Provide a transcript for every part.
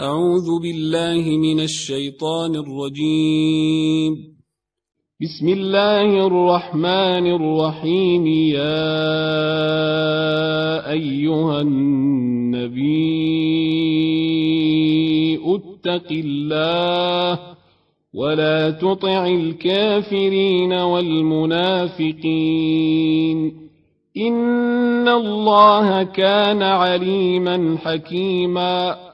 أعوذ بالله من الشيطان الرجيم. بسم الله الرحمن الرحيم. يا أيها النبي اتق الله ولا تطع الكافرين والمنافقين. إن الله كان عليما حكيما.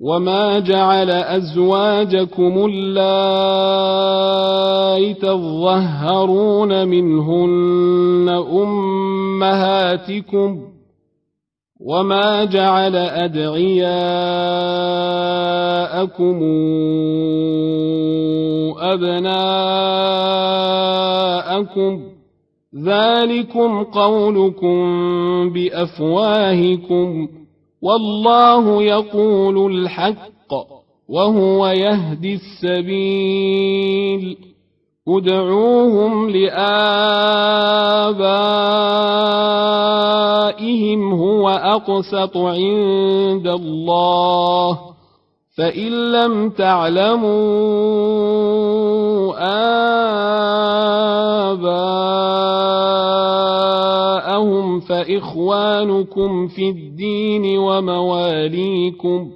وما جعل أزواجكم اللائي تظهرون منهن أمهاتكم وما جعل أدعياءكم أبناءكم ذلكم قولكم بأفواهكم والله يقول الحق وهو يهدي السبيل. ادعوهم لآبائهم هو أقسط عند الله. فإن لم تعلموا آباءهم فإخوانكم في الدين ومواليكم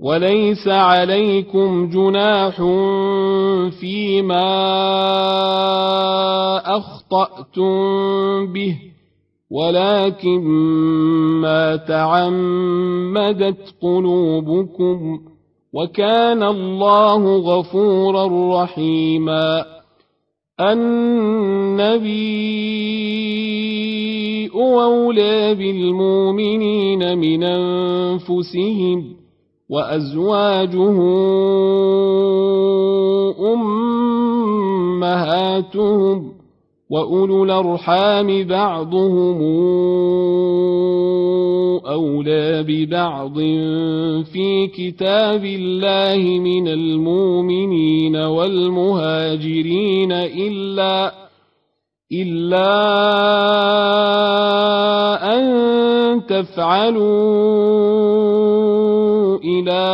وليس عليكم جناح فيما أخطأتم به ولكن ما تعمدت قلوبكم وكان الله غفورا رحيما. النبي أولى بالمؤمنين من أنفسهم وأزواجه أمهاتهم وأولو الأرحام بعضهم أولى ببعض في كتاب الله من المؤمنين والمهاجرين إلا إلا أن تفعلوا إلى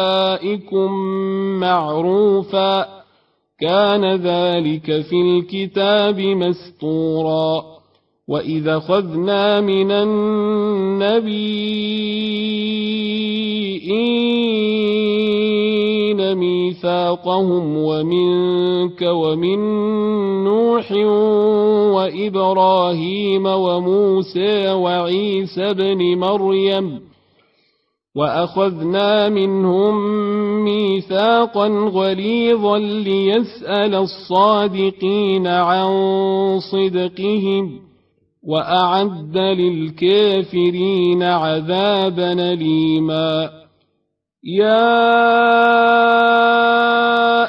أوليائكم معروفا كان ذلك في الكتاب مسطورا وإذا خذنا من النبيين ميثاقهم ومنك ومن نوح وإبراهيم وموسى وعيسى بن مريم واخذنا منهم ميثاقا غليظا ليسال الصادقين عن صدقهم واعد للكافرين عذابا اليما يا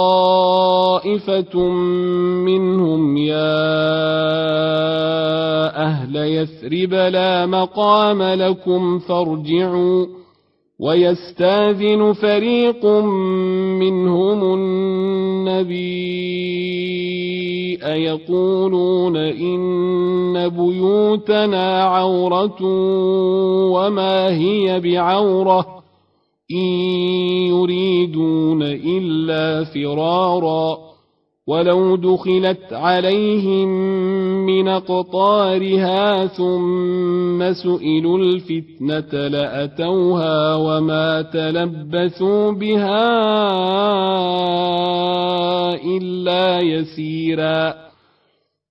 طائفة منهم يا أهل يثرب لا مقام لكم فارجعوا ويستاذن فريق منهم النبي أيقولون إن بيوتنا عورة وما هي بعوره إن يريدون إلا فرارا ولو دخلت عليهم من أقطارها ثم سئلوا الفتنة لأتوها وما تلبثوا بها إلا يسيرا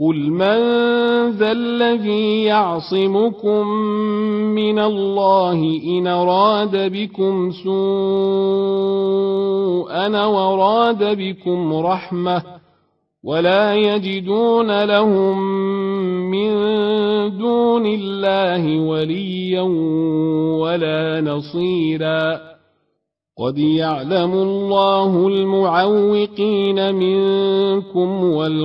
قل من ذا الذي يعصمكم من الله إن أراد بكم سوءا وراد بكم رحمة ولا يجدون لهم من دون الله وليا ولا نصيرا قد يعلم الله المعوقين منكم والقائلين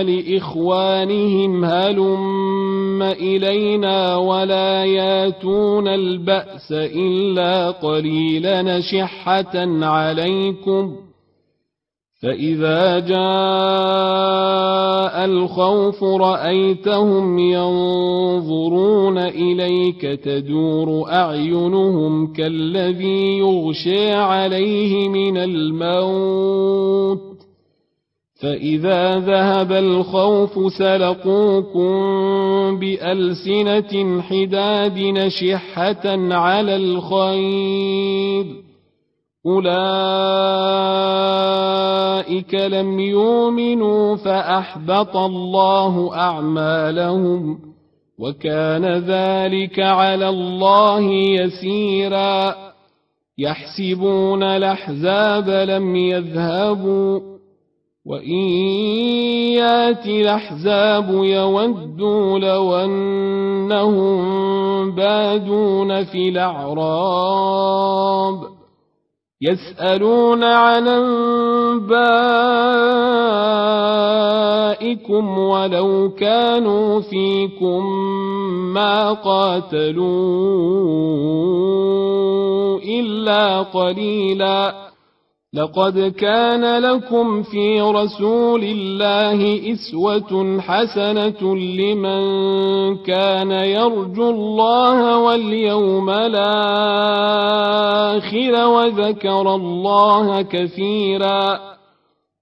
لإخوانهم هلم إلينا ولا ياتون البأس إلا قليلا نشحة عليكم ۖ فإذا جاء الخوف رأيتهم ينظرون إليك تدور أعينهم كالذي يغشى عليه من الموت فإذا ذهب الخوف سلقوكم بألسنة حداد نشحة على الخير أولئك لم يؤمنوا فأحبط الله أعمالهم وكان ذلك على الله يسيرا. يحسبون الأحزاب لم يذهبوا وإن ياتي الأحزاب يودوا لو أنهم بادون في الأعراب. يسألون عن أنبائكم ولو كانوا فيكم ما قاتلوا إلا قليلاً لقد كان لكم في رسول الله إسوة حسنة لمن كان يرجو الله واليوم الآخر وذكر الله كثيرا.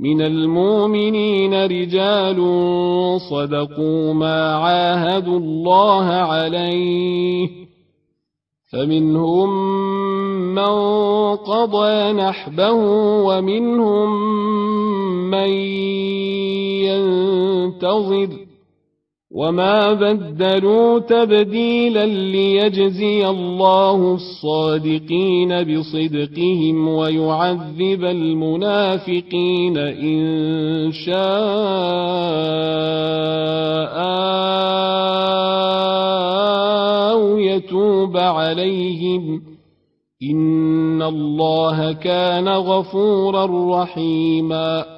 من المؤمنين رجال صدقوا ما عاهدوا الله عليه فمنهم من قضى نحبه ومنهم من ينتظر وما بدلوا تبديلا ليجزي الله الصادقين بصدقهم ويعذب المنافقين ان شاء أو يتوب عليهم إن الله كان غفورا رحيما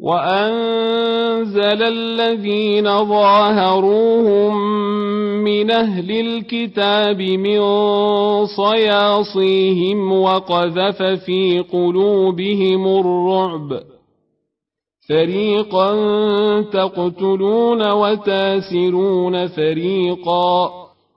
وأنزل الذين ظاهروهم من أهل الكتاب من صياصيهم وقذف في قلوبهم الرعب. فريقا تقتلون وتاسرون فريقا.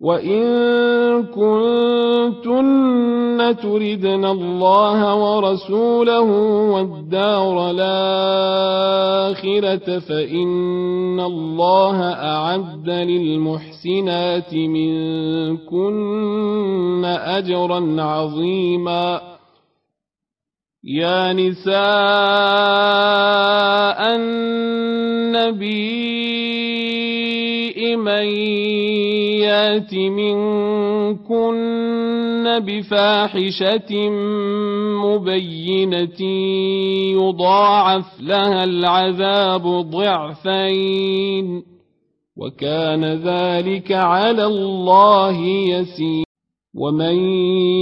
وإن كنتن تردن الله ورسوله والدار الآخرة فإن الله أعد للمحسنات منكن أجرا عظيما يا نساء النبي من يات منكن بفاحشة مبينة يضاعف لها العذاب ضعفين وكان ذلك على الله يسير ومن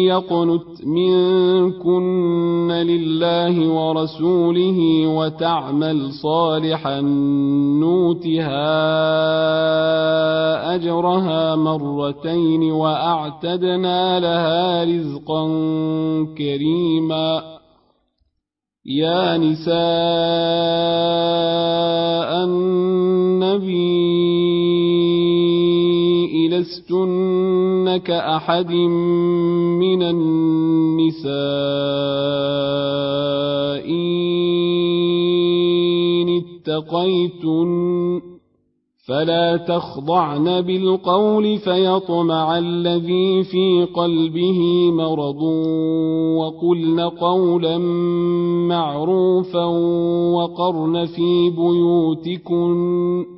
يقنت منكن لله ورسوله وتعمل صالحا نوتها اجرها مرتين واعتدنا لها رزقا كريما يا نساء النبي لستن كأحد من النساء إن اتقيتن فلا تخضعن بالقول فيطمع الذي في قلبه مرض وقلن قولا معروفا وقرن في بيوتكن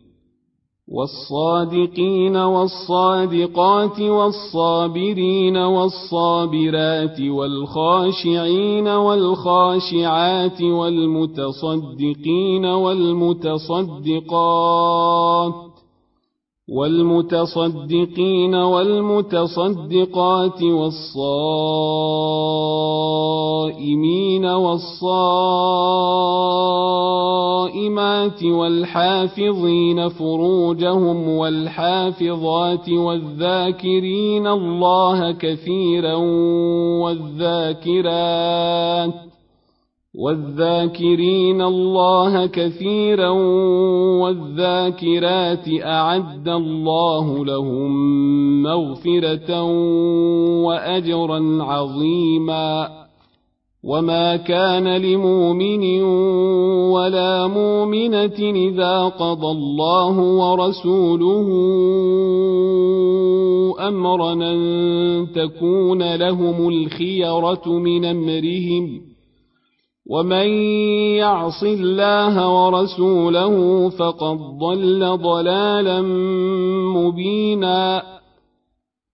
والصادقين والصادقات والصابرين والصابرات والخاشعين والخاشعات والمتصدقين والمتصدقات والمتصدقين والمتصدقات والصائمين والصائمات والحافظين فروجهم والحافظات والذاكرين الله كثيرا والذاكرات والذاكرين الله كثيرا والذاكرات أعد الله لهم مغفرة واجرا عظيما. وما كان لمؤمن ولا مؤمنة إذا قضى الله ورسوله امرا أن تكون لهم الخيرة من أمرهم. ومن يعص الله ورسوله فقد ضل ضلالا مبينا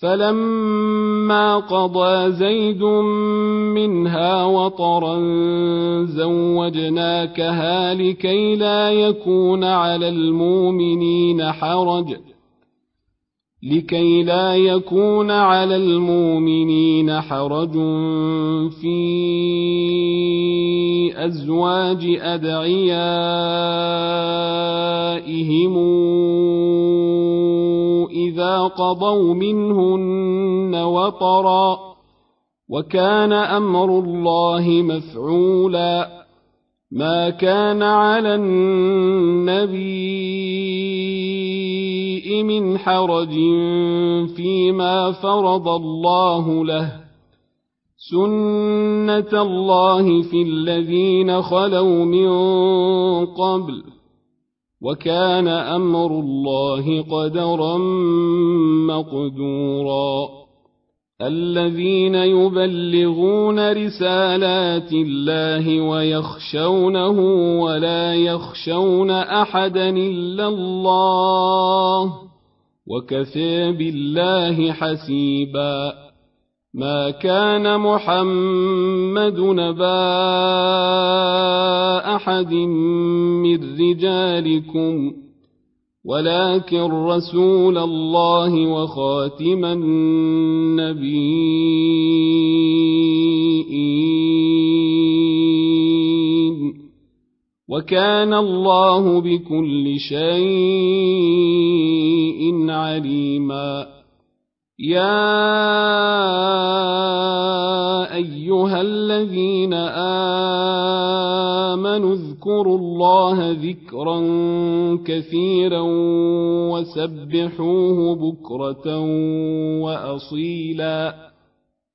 فلما قضى زيد منها وطرا زوجناكها لكي لا يكون على المؤمنين حرج لكي لا يكون على المؤمنين حرج في أزواج أدعيائهم قضوا منهن وطرا وكان أمر الله مفعولا ما كان على النبي من حرج فيما فرض الله له سنة الله في الذين خلوا من قبل وكان أمر الله قدرا مقدورا. الذين يبلغون رسالات الله ويخشونه ولا يخشون أحدا إلا الله وكفى بالله حسيبا. ما كان محمد نبا احد من رجالكم ولكن رسول الله وخاتم النبيين. وكان الله بكل شيء عليما. يا ايها الذين امنوا اذكروا الله ذكرا كثيرا وسبحوه بكره واصيلا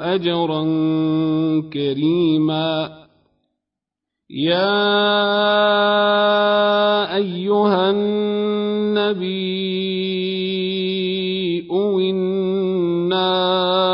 اجرا كريما. يا ايها النبي أنا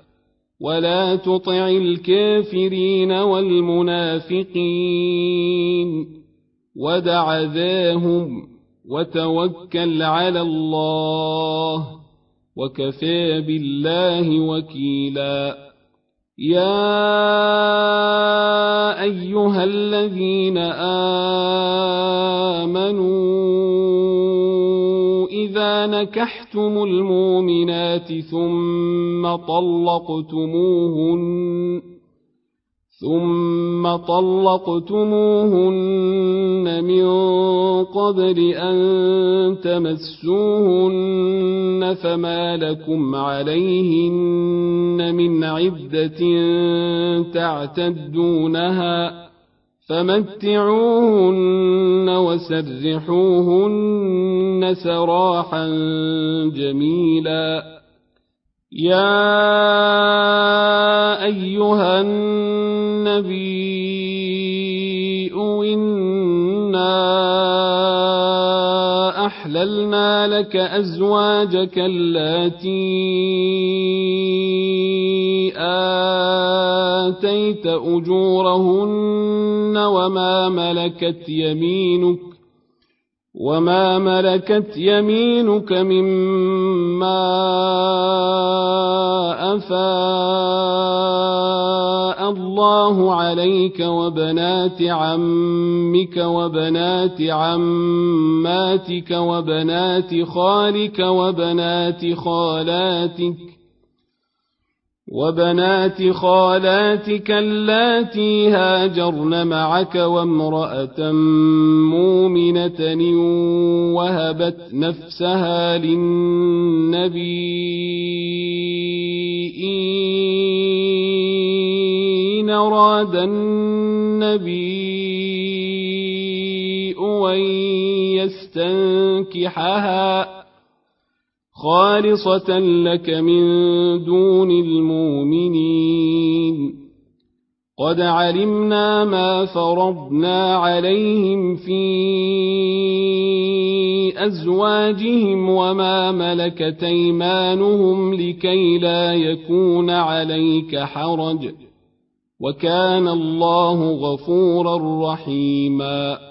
ولا تطع الكافرين والمنافقين ودع ذاهم وتوكل على الله وكفى بالله وكيلا يا ايها الذين امنوا اذا نكحتم المؤمنات ثم طلقتموهن ثم طلقتموهن من قبل أن تمسوهن فما لكم عليهن من عدة تعتدونها فمتعوهن وسرحوهن سراحا جميلا. يا أيها النبي إنا أحللنا لك أزواجك اللاتي آتيت أجورهن وما ملكت يمينك وما ملكت يمينك مما أفاء الله عليك وبنات عمك وبنات عماتك وبنات خالك وبنات خالاتك وبنات خالاتك اللاتي هاجرن معك وامرأة مؤمنة وهبت نفسها للنبي إن أراد النبي أن يستنكحها. خالصة لك من دون المؤمنين. قد علمنا ما فرضنا عليهم في أزواجهم وما ملكت أيمانهم لكي لا يكون عليك حرج. وكان الله غفورا رحيما.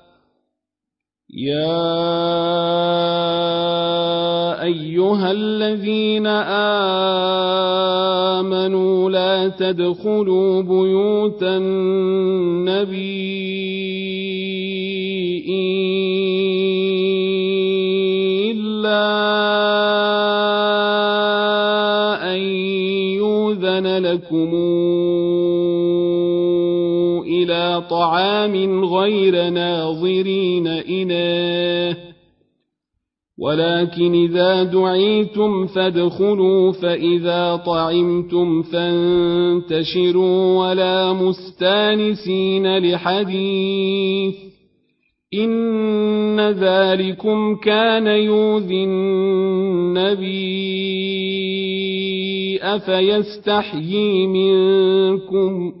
يا ايها الذين امنوا لا تدخلوا بيوت النبي الا ان يؤذن لكم طعام غير ناظرين إناه ولكن إذا دعيتم فادخلوا فإذا طعمتم فانتشروا ولا مستانسين لحديث إن ذلكم كان يؤذي النبي أفيستحيي منكم ۖ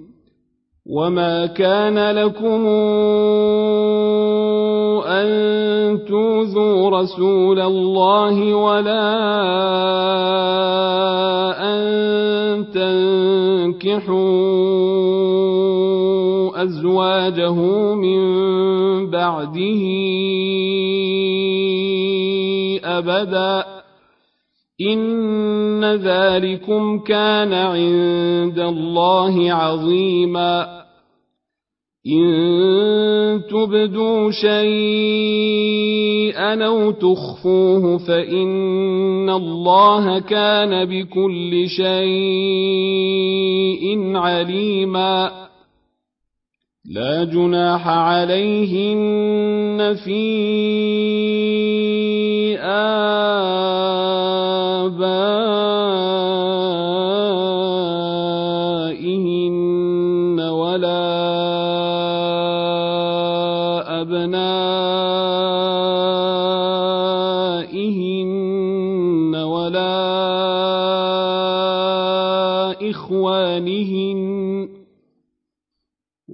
وما كان لكم أن توذوا رسول الله ولا أن تنكحوا أزواجه من بعده أبدا إن ذلكم كان عند الله عظيما إن تبدوا شيئا أو تخفوه فإن الله كان بكل شيء عليما لا جناح عليهن في آبائهن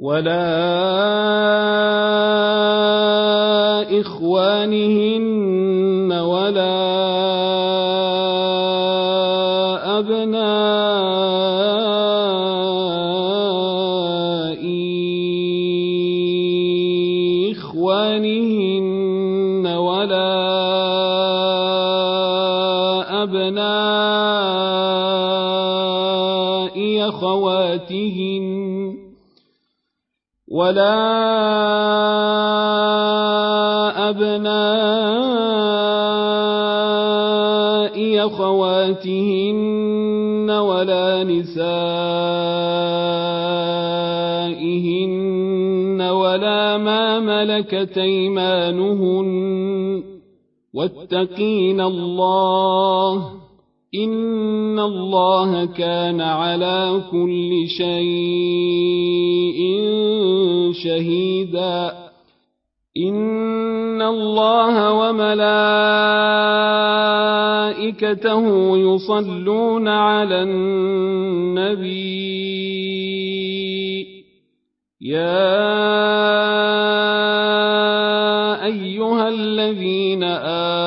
ولا إخوانهن ولا أبناء أخواتهن ولا نسائهن ولا ما ملكت أيمانهن. واتقين الله. إن الله كان على كل شيء شهيدا إن الله وملائكته يصلون على النبي يا أيها الذين آمنوا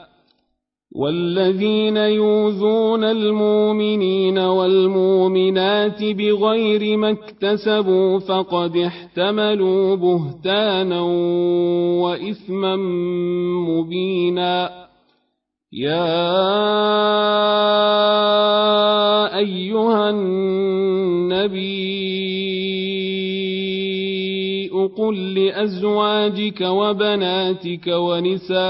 والذين يؤذون المؤمنين والمؤمنات بغير ما اكتسبوا فقد احتملوا بهتانا وإثما مبينا. يا أيها النبي قل لأزواجك وبناتك ونساء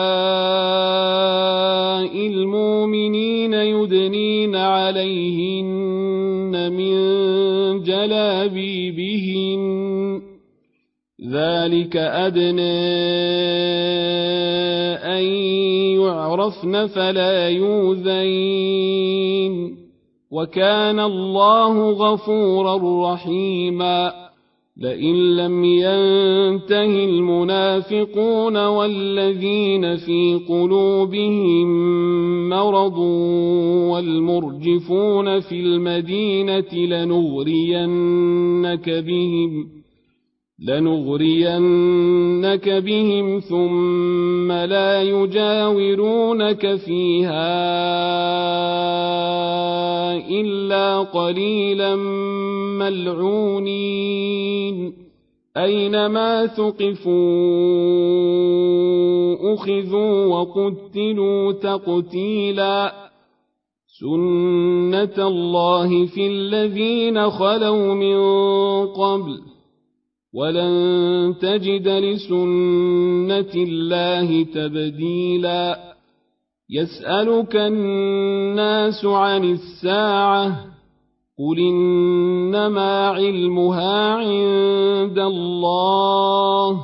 المؤمنين يدنين عليهن من جلابيبهن. ذلك أدنى أن يعرفن فلا يؤذين. وكان الله غفورا رحيما. لئن لم ينته المنافقون والذين في قلوبهم مرض والمرجفون في المدينة لنغرينك بهم لنغرينك بهم ثم لا يجاورونك فيها إلا قليلا ملعونين. أينما ثقفوا أخذوا وقتلوا تقتيلا. سنة الله في الذين خلوا من قبل. ولن تجد لسنة الله تبديلا. يسألك الناس عن الساعة قل إنما علمها عند الله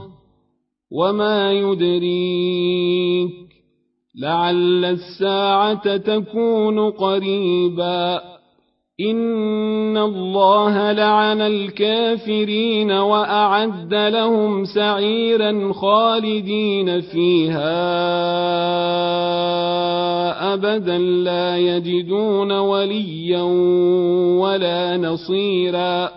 وما يدريك لعل الساعة تكون قريباً. إن الله لعن الكافرين وأعد لهم سعيرا خالدين فيها أبدا لا يجدون وليا ولا نصيرا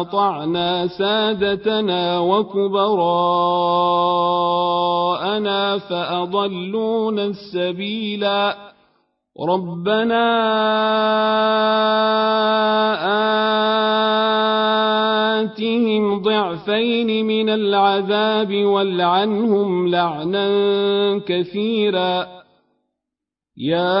أطعنا سادتنا وكبراءنا فأضلونا السبيلا ربنا آتهم ضعفين من العذاب والعنهم لعنا كثيرا يا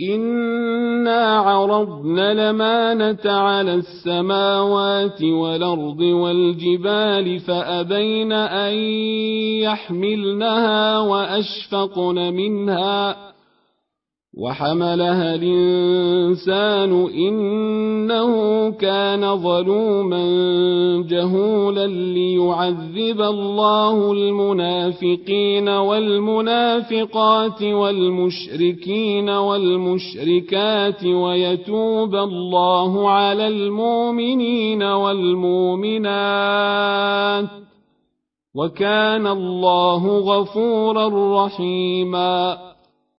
انا عرضنا الامانه على السماوات والارض والجبال فابين ان يحملنها واشفقن منها وحملها الإنسان إنه كان ظلوما جهولا ليعذب الله المنافقين والمنافقات والمشركين والمشركات ويتوب الله على المؤمنين والمؤمنات وكان الله غفورا رحيما